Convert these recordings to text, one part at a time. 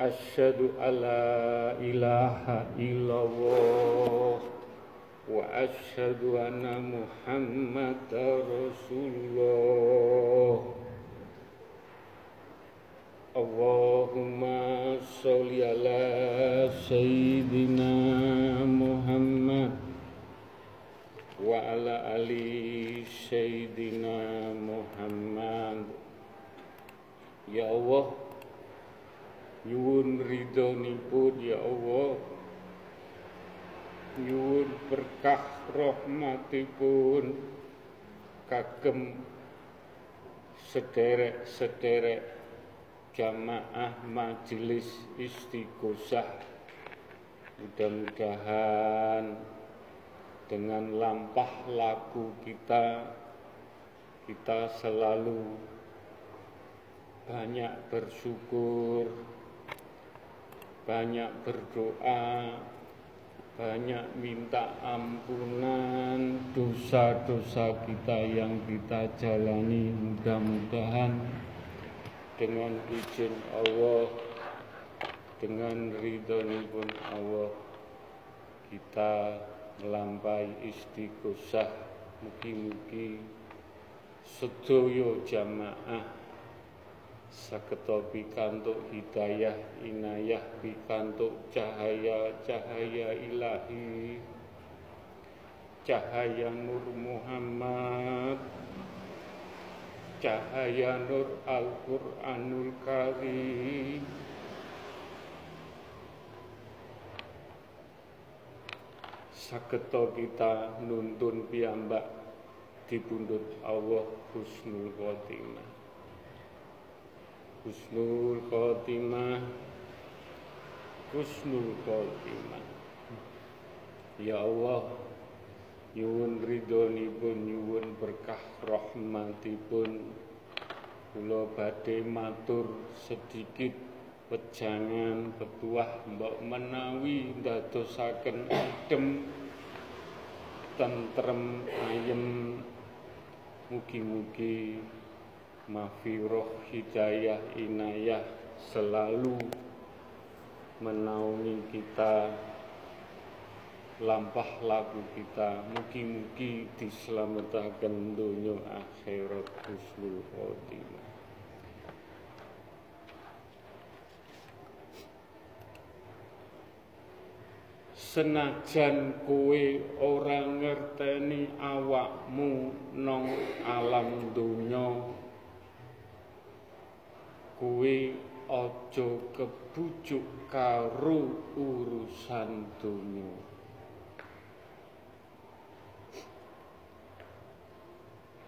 أشهد أن لا إله إلا الله وأشهد أن محمد رسول الله. اللهم صل على سيدنا محمد وعلى آل سيدنا محمد. يا الله. Nyuwun ridhonipun ya Allah. Nyuwun berkah rahmatipun. Kagem sederek-sederek jamaah majelis istighosah. Mudah-mudahan dengan lampah laku kita kita selalu banyak bersyukur banyak berdoa, banyak minta ampunan dosa-dosa kita yang kita jalani mudah-mudahan dengan izin Allah dengan ridhoni pun Allah kita melampai istiqosah. Mugi-mugi sedoyo jamaah saketa pikantuk hidayah inayah pikantuk cahaya-cahaya ilahi. Cahaya nur Muhammad. Cahaya nur Al-Qur'anul Karim. Saketa kita nuntun piyambak dipundhut Allah husnul khotimah Husnul Khotimah. Husnul Khotimah. Ya Allah Nyuwun ridhonipun nyuwun berkah rahmatipun. Kula badhe matur sedikit wejangan petuah mbok menawi ndadosaken adem tentrem ayem mugi-mugi mafiroh hidayah inayah selalu menaungi kita lampah lagu kita mugi-mugi diselamatkan dunia akhirat husnul khotimah. Senajan kue orang ngerteni awakmu nong alam dunia kuwi aja kebujuk karo urusan donya.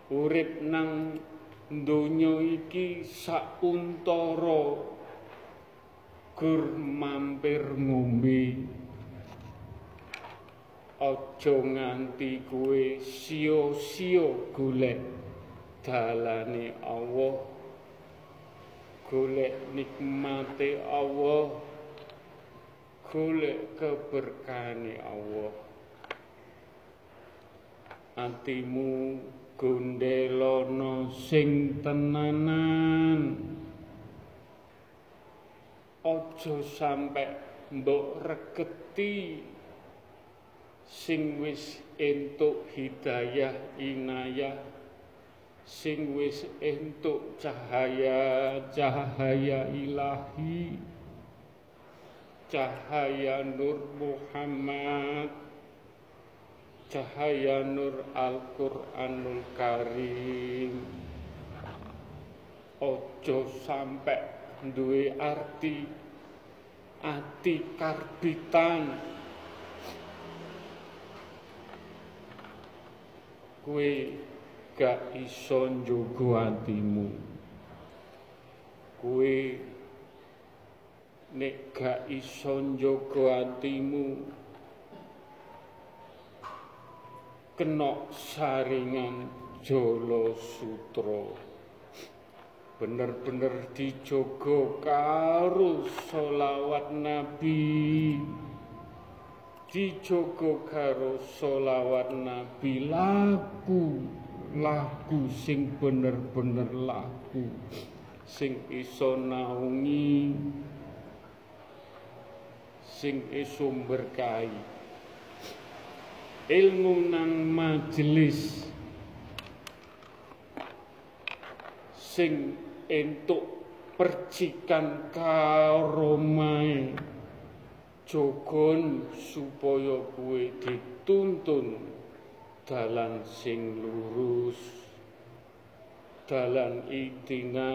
Urip nang donya iki sauntara gur mampir ngombe. Aja nganti kuwe sia-sia golek dalane Allah golek nikmate Allah golek keberkahane Allah. Atimu gondelono sing tenanan. Aja sampe mbok regeti sing wis entuk hidayah inayah sing wis entuk cahaya-cahaya ilahi. Cahaya nur Muhammad. Cahaya nur Al-Qur'anul Karim. Ojo sampai duwe arti ati karbitan. Kue gak iso njogo atimu. Kuwi nek gak iso njaga atimu kena saringan jolo sutra. Bener-bener dijogo karo solawat nabi. Dijogo karo solawat nabi lagu lagu sing bener-bener lagu sing iso naungi sing iso berkahi. Ilmu nang majelis sing entuk percikan karomai jogon supaya kue dituntun dalan sing lurus dalan itina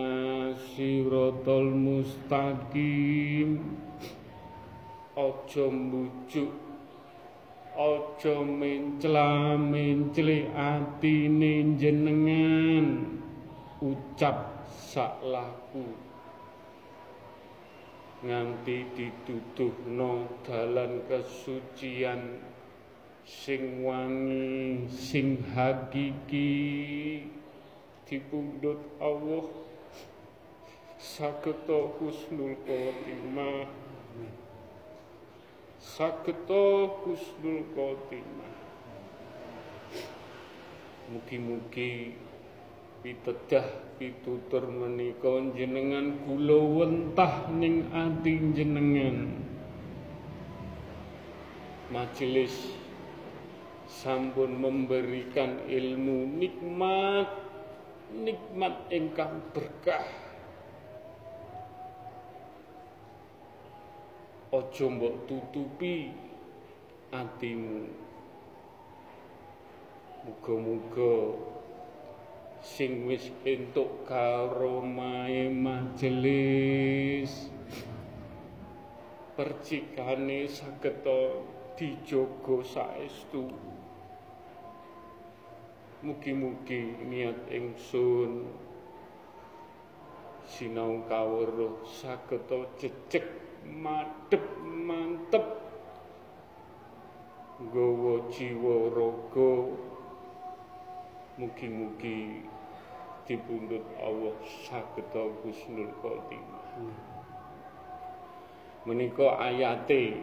sirotol mustaqim. Ojo mbujuk Ojo mencela-menceli atine jenengan ucap sak laku. Nganti dituduhno dalan kesucian sing wangi sing hakiki. Dipundhut Allah. Saged husnul khotimah. Sageta kusnul khotimah. Mugi-mugi pitedah pitutur menika jenengan kula wentah ning ati jenengan majelis sampun memberikan ilmu nikmat nikmat ingkang berkah. Ojo mbok tutupi atimu. Muga-muga sing wis entuk karomahe majelis percikane saged dijogo saestu Mugi-mugi niat ingsun sinau kawruh saged jejeg madep mantep. Nggawa jiwa raga. Mugi-mugi dipundhut Allah saged husnul khotimah. Menika ayate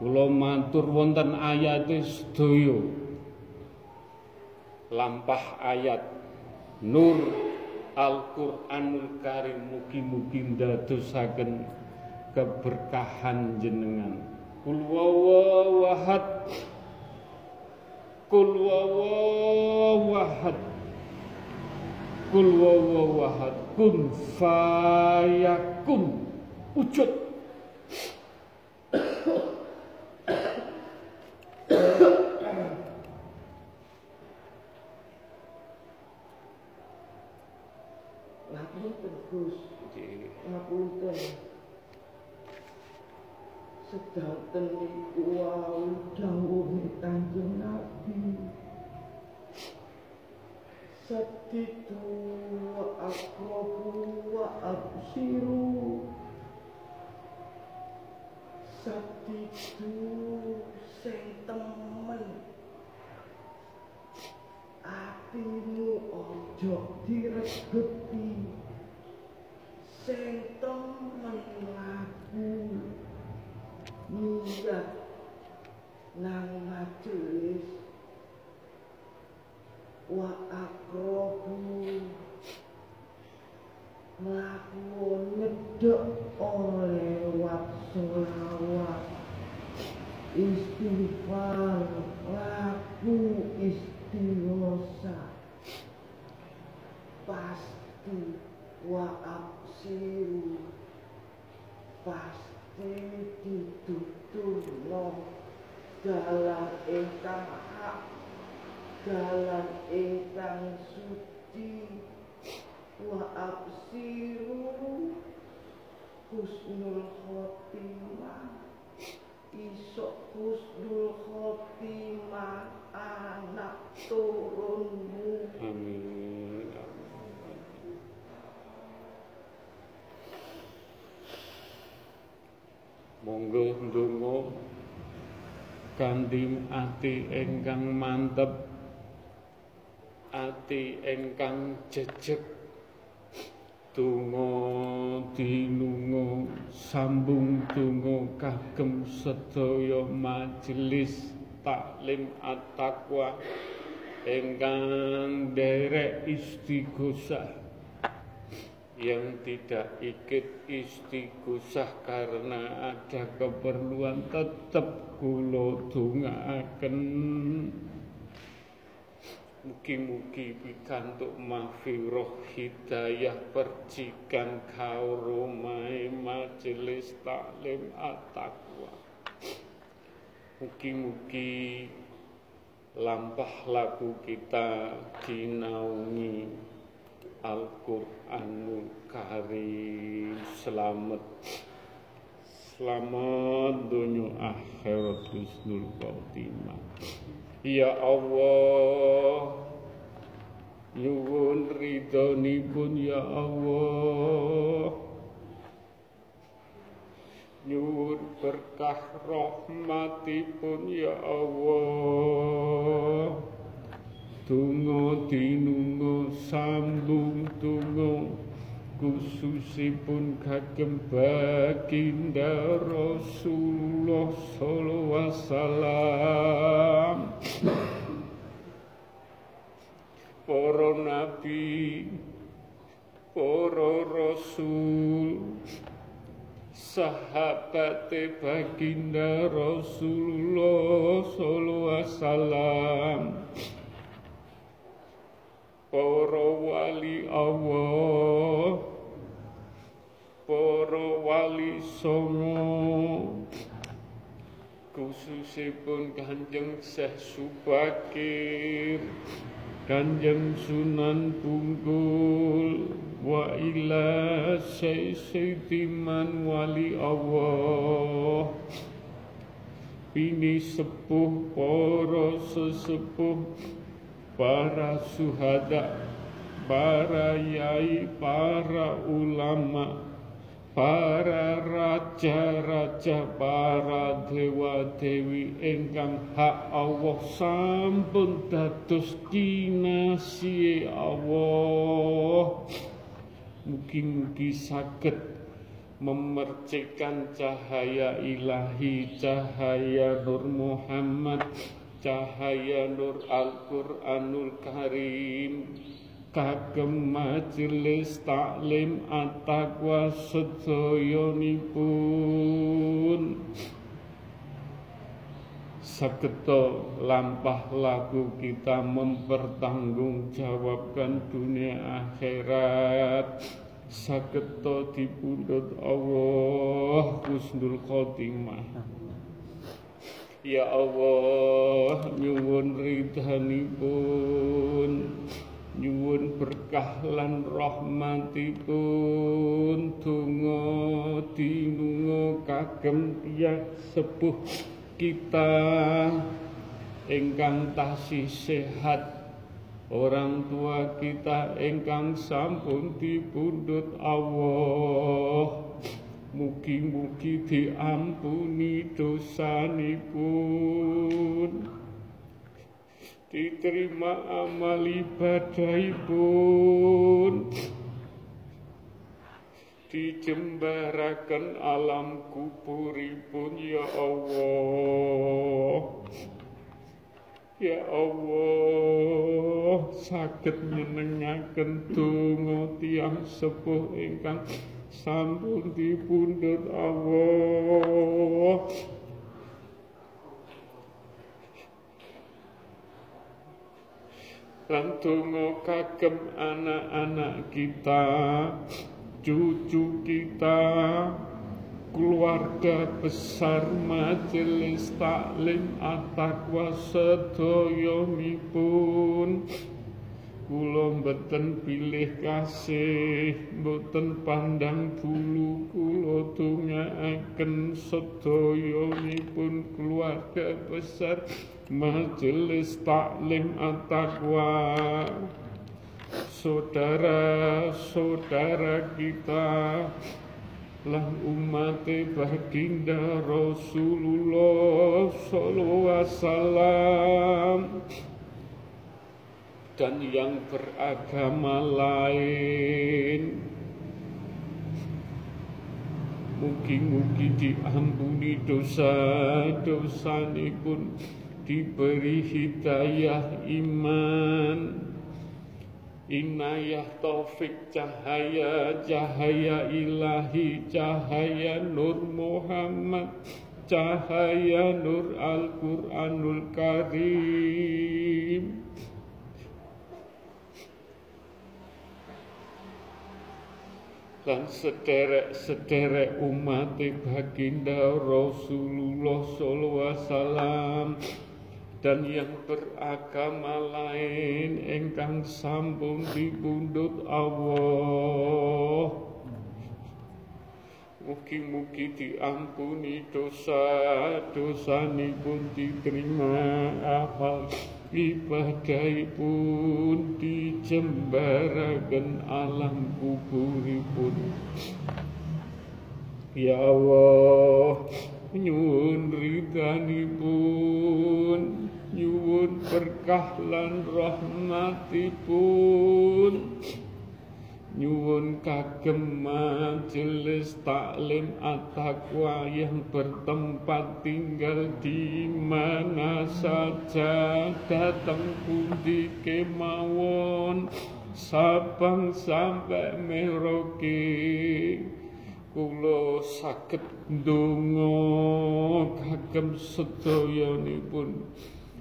kula matur wonten ayate sedaya lampah ayat. Nur Al-Qur'anul Karim mugi-mugi ndadosaken keberkahan jenengan. Kul wawahad kul wawahad kul wawahad kun fayakun wujud ojo diregeti Sing temen laku munggah nang majelis. Wa akrobu. Melakukan nyedok oleh waksolawat istighfar laku wa absiru pasti dituturno dalam ingkang hak dalam ingkang suci. Wa absiru husnul khotimah. Isok husnul khotimah anak turunmu. Amin monggo ndonga. Kanthi ati ingkang mantep. Ati ingkang jejeg. Tungo dinungo sambung tungo kagem sedaya majelis taklim at-taqwa. Ingkang derek istighosah yang tidak ikut istighosah karena ada keperluan tetap kula dongaaken Mugi-mugi pikantuk mahfirah hidayah percikan kaurumai majelis taklim at-taqwa. Mugi-mugi lampah lagu kita dinaungi Al-Quranul Karim. Selamat. Selamat dunia akhirat husnul khotimah. Ya Allah. Nyuwun ridhonipun ya Allah. Nyuwun berkah rahmatipun ya Allah Tungo dinungo sambung tungo. Khususipun kagem baginda Rasulullah sallallahu wasallam. Para nabi para rasul sahabat baginda Rasulullah sallallahu wasallam para wali Allah. Para wali songo. Khususipun Kanjeng Syekh Subakir Kanjeng Sunan Bungkul wa ila Sayyidiman wali Allah. Bini sepuh para sesepuh para suhada, para yai, para ulama, para raja-raja, para dewa-dewi ingkang hak Allah sampun dados kinasih Allah. Mugi-mugi saged memercikan cahaya ilahi, cahaya Nur Muhammad cahaya nur Al-Qur'anul Karim. Kagem majelis taklim at-taqwa sedayanipun Saketo lampah lagu kita mempertanggungjawabkan dunia akhirat. Saketo dipundhut Allah husnul khotimah Ya Allah nyuwun ridhanipun. Nyuwun berkah lan rahmatipun. Donga dinunga kagem tiyang sepuh kita. Ingkang tasih sehat orang tua kita ingkang sampun dipundhut Allah Mugi-mugi diampuni dosanipun. Diterima amal ibadahipun Dijembarakan alam kuburipun ya Allah. Ya Allah sakit nyenengaken donga tiang sepuh ingkang sampun dipundhut Allah. Lan kagem anak-anak kita cucu kita keluarga besar majelis taklim at-taqwa sedoyonipun Kula mboten pilih kasih, mboten pandang bulu kula dongaaken sedayanipun keluarga besar Majelis Taklim At-Taqwa. Saudara-saudara kita lan umate baginda Rasulullah sallallahu alaihi wasallam dan yang beragama lain. Mugi-mugi diampuni dosa-dosa pun diberi hidayah iman Inayah taufik cahaya Cahaya ilahi Cahaya Nur Muhammad Cahaya Nur Al-Quranul Karim dan sederek-sederek umat baginda Rasulullah sallallahu alaihi wasallam dan yang beragama lain engkang sampun dipundhut Allah Mugi-mugi diampuni dosa, dosanipun diterima apa. Ibadahipun dijembaraken alam kuburipun Ya Allah nyuwun ridhanipun nyuwun berkah lan rahmatipun Nyuwun kagem majelis taklim at-taqwa yang bertempat tinggal di mana saja. Datang pundi kemawon Sabang sampai Merauke. Kula saged ndonga kagem sedayanipun.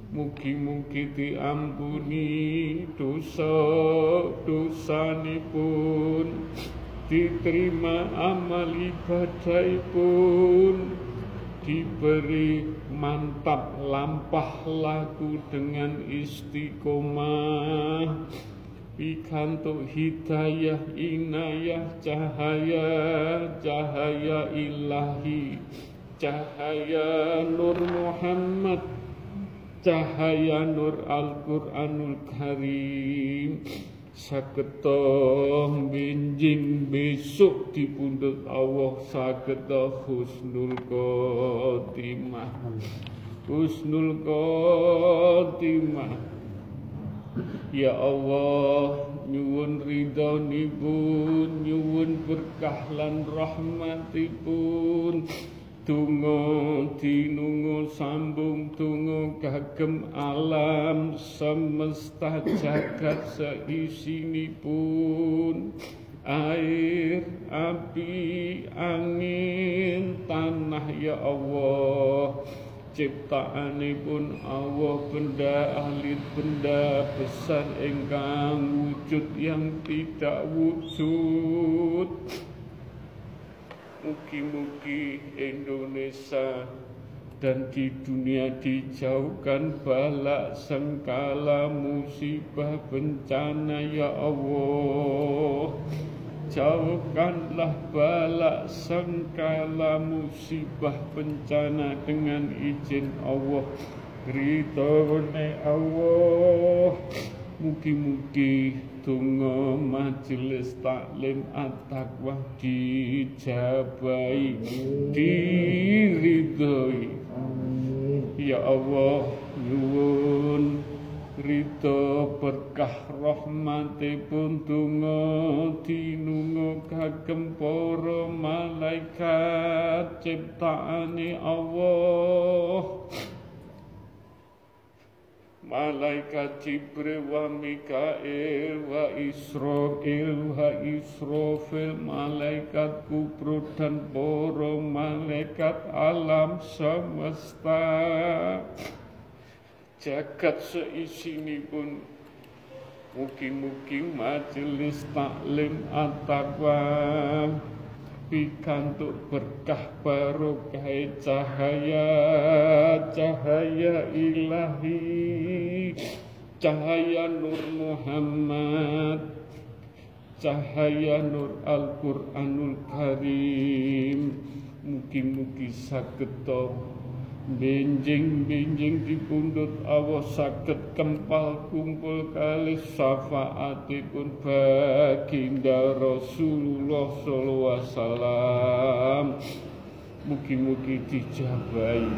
Mugi-mugi diampuni dosa-dosanipun Diterima amal ibadahipun Diberi mantap lampah laku dengan istiqomah Pikantuk hidayah inayah cahaya Cahaya ilahi Cahaya Nur Muhammad cahaya nur Al-Qur'anul Karim sageta binjing besok dipundhut Allah sageta husnul khotimah. Husnul khotimah. Ya Allah nyuwun ridhonipun nyuwun berkah lan rahmatipun Tungo tinungo sambung tungo kagem alam semesta jagat pun air api angin tanah ya Allah. Ciptaanipun Allah benda ahli benda besar engkang wujud yang tidak wujud Mugi-mugi Indonesia dan di dunia dijauhkan balak sengkala musibah bencana ya Allah. Jauhkanlah balak sengkala musibah bencana dengan izin Allah. Ridhone Allah. Mugi-mugi donga majelis taklim at-taqwa dijabai diridhoi. Ya Allah nyuwun Rito berkah rahmatipun donga dinunga kagem para malaikat ciptaane Allah Malaikat Jibril wa Mikail wa Israel wa Israfil Malaikat kubro dan para malaikat alam semesta. Jagat seisinipun. Mugi-mugi majelis taklim at-taqwa pikantuk berkah barokah cahaya cahaya ilahi. Cahaya nur Muhammad cahaya nur Al-Qur'anul Karim. Mugi-mugi saged Benjing-benjing dipundhut Allah saged kempal kumpul kali syafaatipun baginda Rasulullah sallallahu alaihi wasallam. Mugi-mugi dijabahi.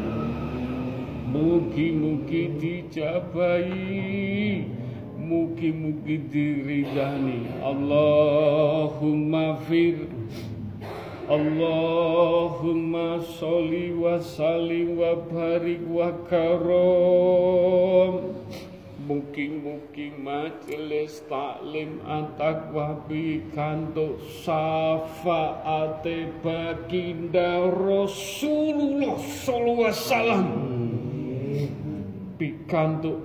Mugi-mugi dijabahi. Mugi-mugi diridani. Allahumma fir Allahumma sholli wa sallim wa barik wa karom Mugi-mugi majelis taklim antakwa pikantuk syafaate baginda Rasulullah sallallahu alaihi wasallam. Pikantuk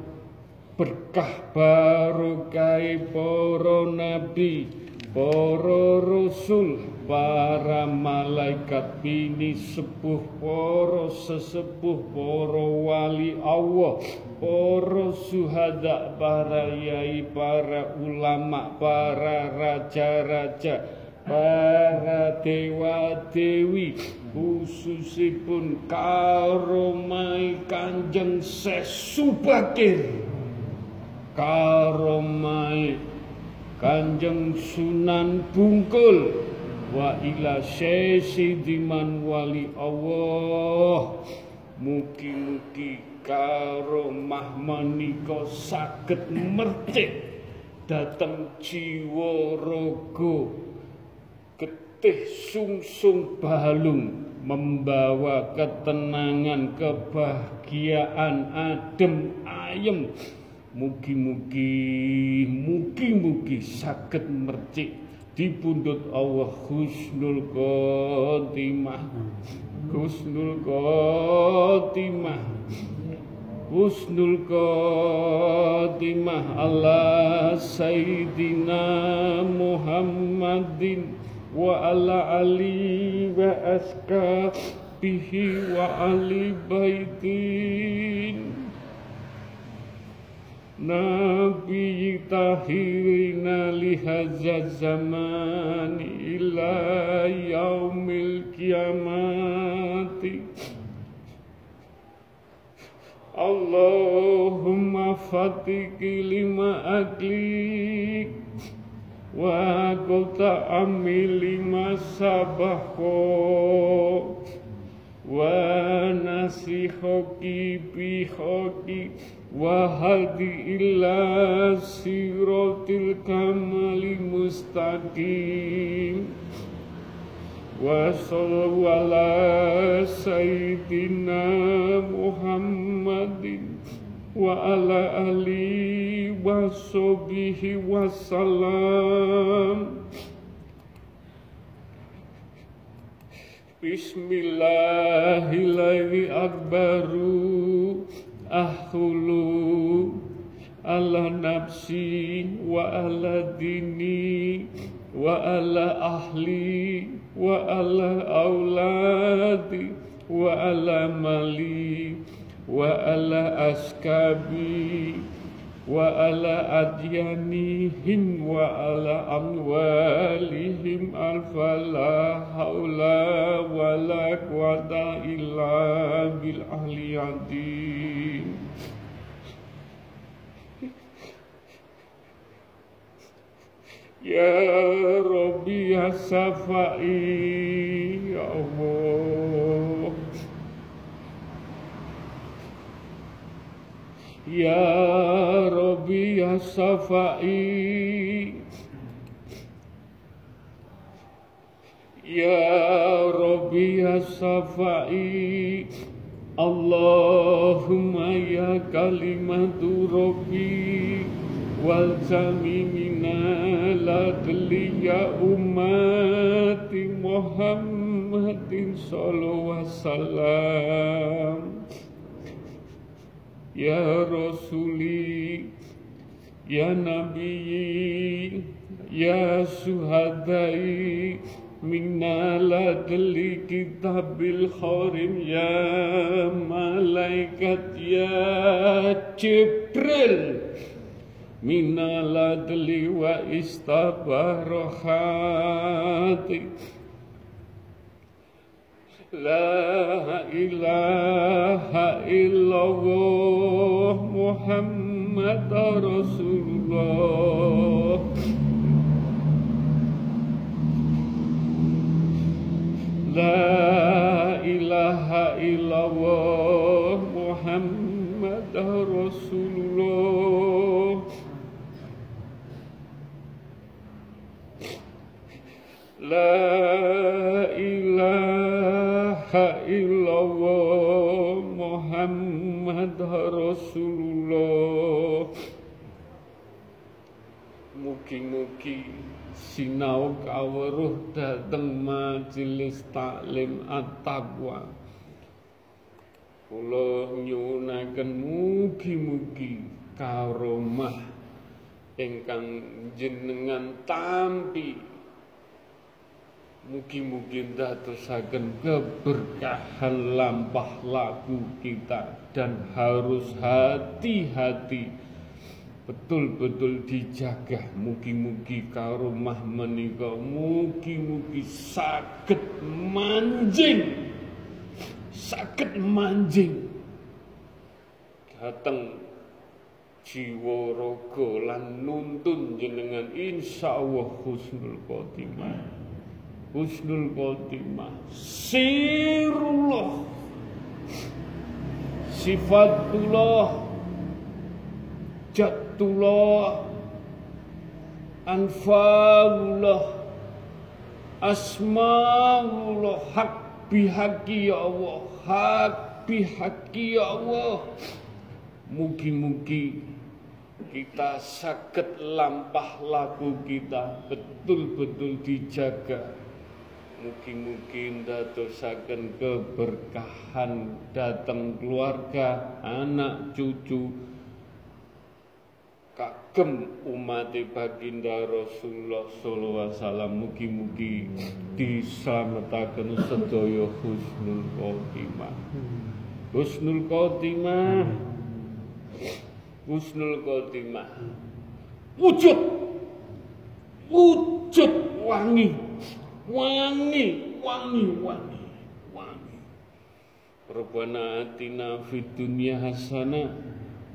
berkah barokah para nabi para rasul para malaikat bini sepuh para sesepuh para wali Allah para suhada para yai para ulama para raja-raja para dewa-dewi khususipun karomai kanjeng sesubakir. Karomai kanjeng sunan bungkul. Wa ila sesi wali Allah. Mugi-mugi karo mahmanika saged mertik dateng jiwa raga. Getih sungsung balung membawa ketenangan kebahagiaan adem ayem mugi-mugi mugi-mugi saged mercik. Dipundhut Allah husnul khotimah. Husnul khotimah. Husnul khotimah Allah sayyidina Muhammadin wa ala ali wa aska bihi wa ali baitin Nabi tahirina lihaza zaman ila yaumil kiamati. Allahumma fatiki lima aklik. Wa kota amil lima sabaho wa nasihoki bihoki wahadi illa siratil kamali mustaqim. Wa sallallahu ala sayyidina muhammadin wa ala ali wa sobihi wa salam Bismillahirrahmanirrahim akbaru ahulu ala nafsi wa ala dini wa ala ahli wa وعلى أديانهم وعلى أموالهم الفلا حول ولا قوة إلا بالعلي العظيم. يا ربي يا شفائي يا الله. Ya Rabbi ya Safai Ya Rabbi ya Safai Allahumma ya kalimatu Rabbi. Wal jamimina ladli ya ummati Muhammadin sallallahu Ya Rasuli Ya Nabi Ya Suhadai Minna ladli kitabil kharim Ya Malaikat Ya Jibril. Minna ladli wa istabarohati لا إله إلا الله محمد رسول الله sinau kawruh dateng majelis taklim at-taqwa. Kula nyuwunaken mugi-mugi karomah ingkang jenengan tampi. Mugi-mugi ndadosaken keberkahan lampah laku kita dan harus hati-hati betul-betul dijaga mugi-mugi karomah menika. Mugi-mugi saged manjing. Saged manjing. Dateng jiwa raga lan nuntun jenengan. Insyaallah husnul khotimah. Husnul khotimah. Sirullah. Sifatullah jatullah. Anfalullah. Asmaullah. Hak bihaki ya Allah. Hak bihaki ya Allah. Mugi-mugi kita sakit lampah laku kita betul-betul dijaga. Mugi-mugi ndadosaken keberkahan datang keluarga, anak cucu, kagem umat baginda Rasulullah sallallahu alaihi wasallam mugi-mugi dislametaken sedaya husnul khotimah. Husnul khotimah. Husnul khotimah. Wujud wujud wangi wangi wangi wangi wangi Rabbana atina fid dunya hasanah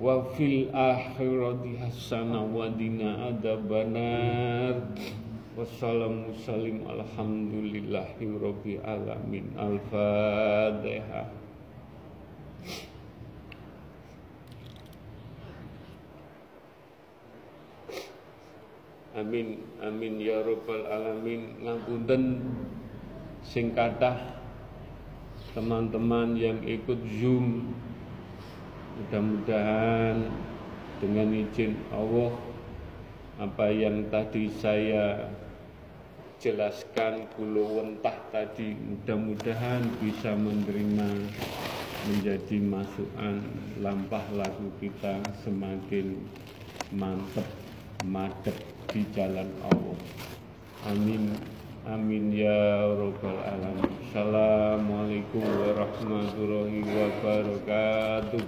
wa fil akhirati hasanah wa qina adzabannar wassalamu salim alhamdulillahi rabbil alamin al-fatihah Amin amin ya rabbal alamin. Ngapunten sing kathah teman-teman yang ikut Zoom mudah-mudahan dengan izin Allah apa yang tadi saya jelaskan kulo wentah tadi mudah-mudahan bisa menerima menjadi masukan lampah lagu kita semakin mantep madep di jalan Allah. Amin. Amin ya rabbal alamin. Assalamualaikum warahmatullahi wabarakatuh.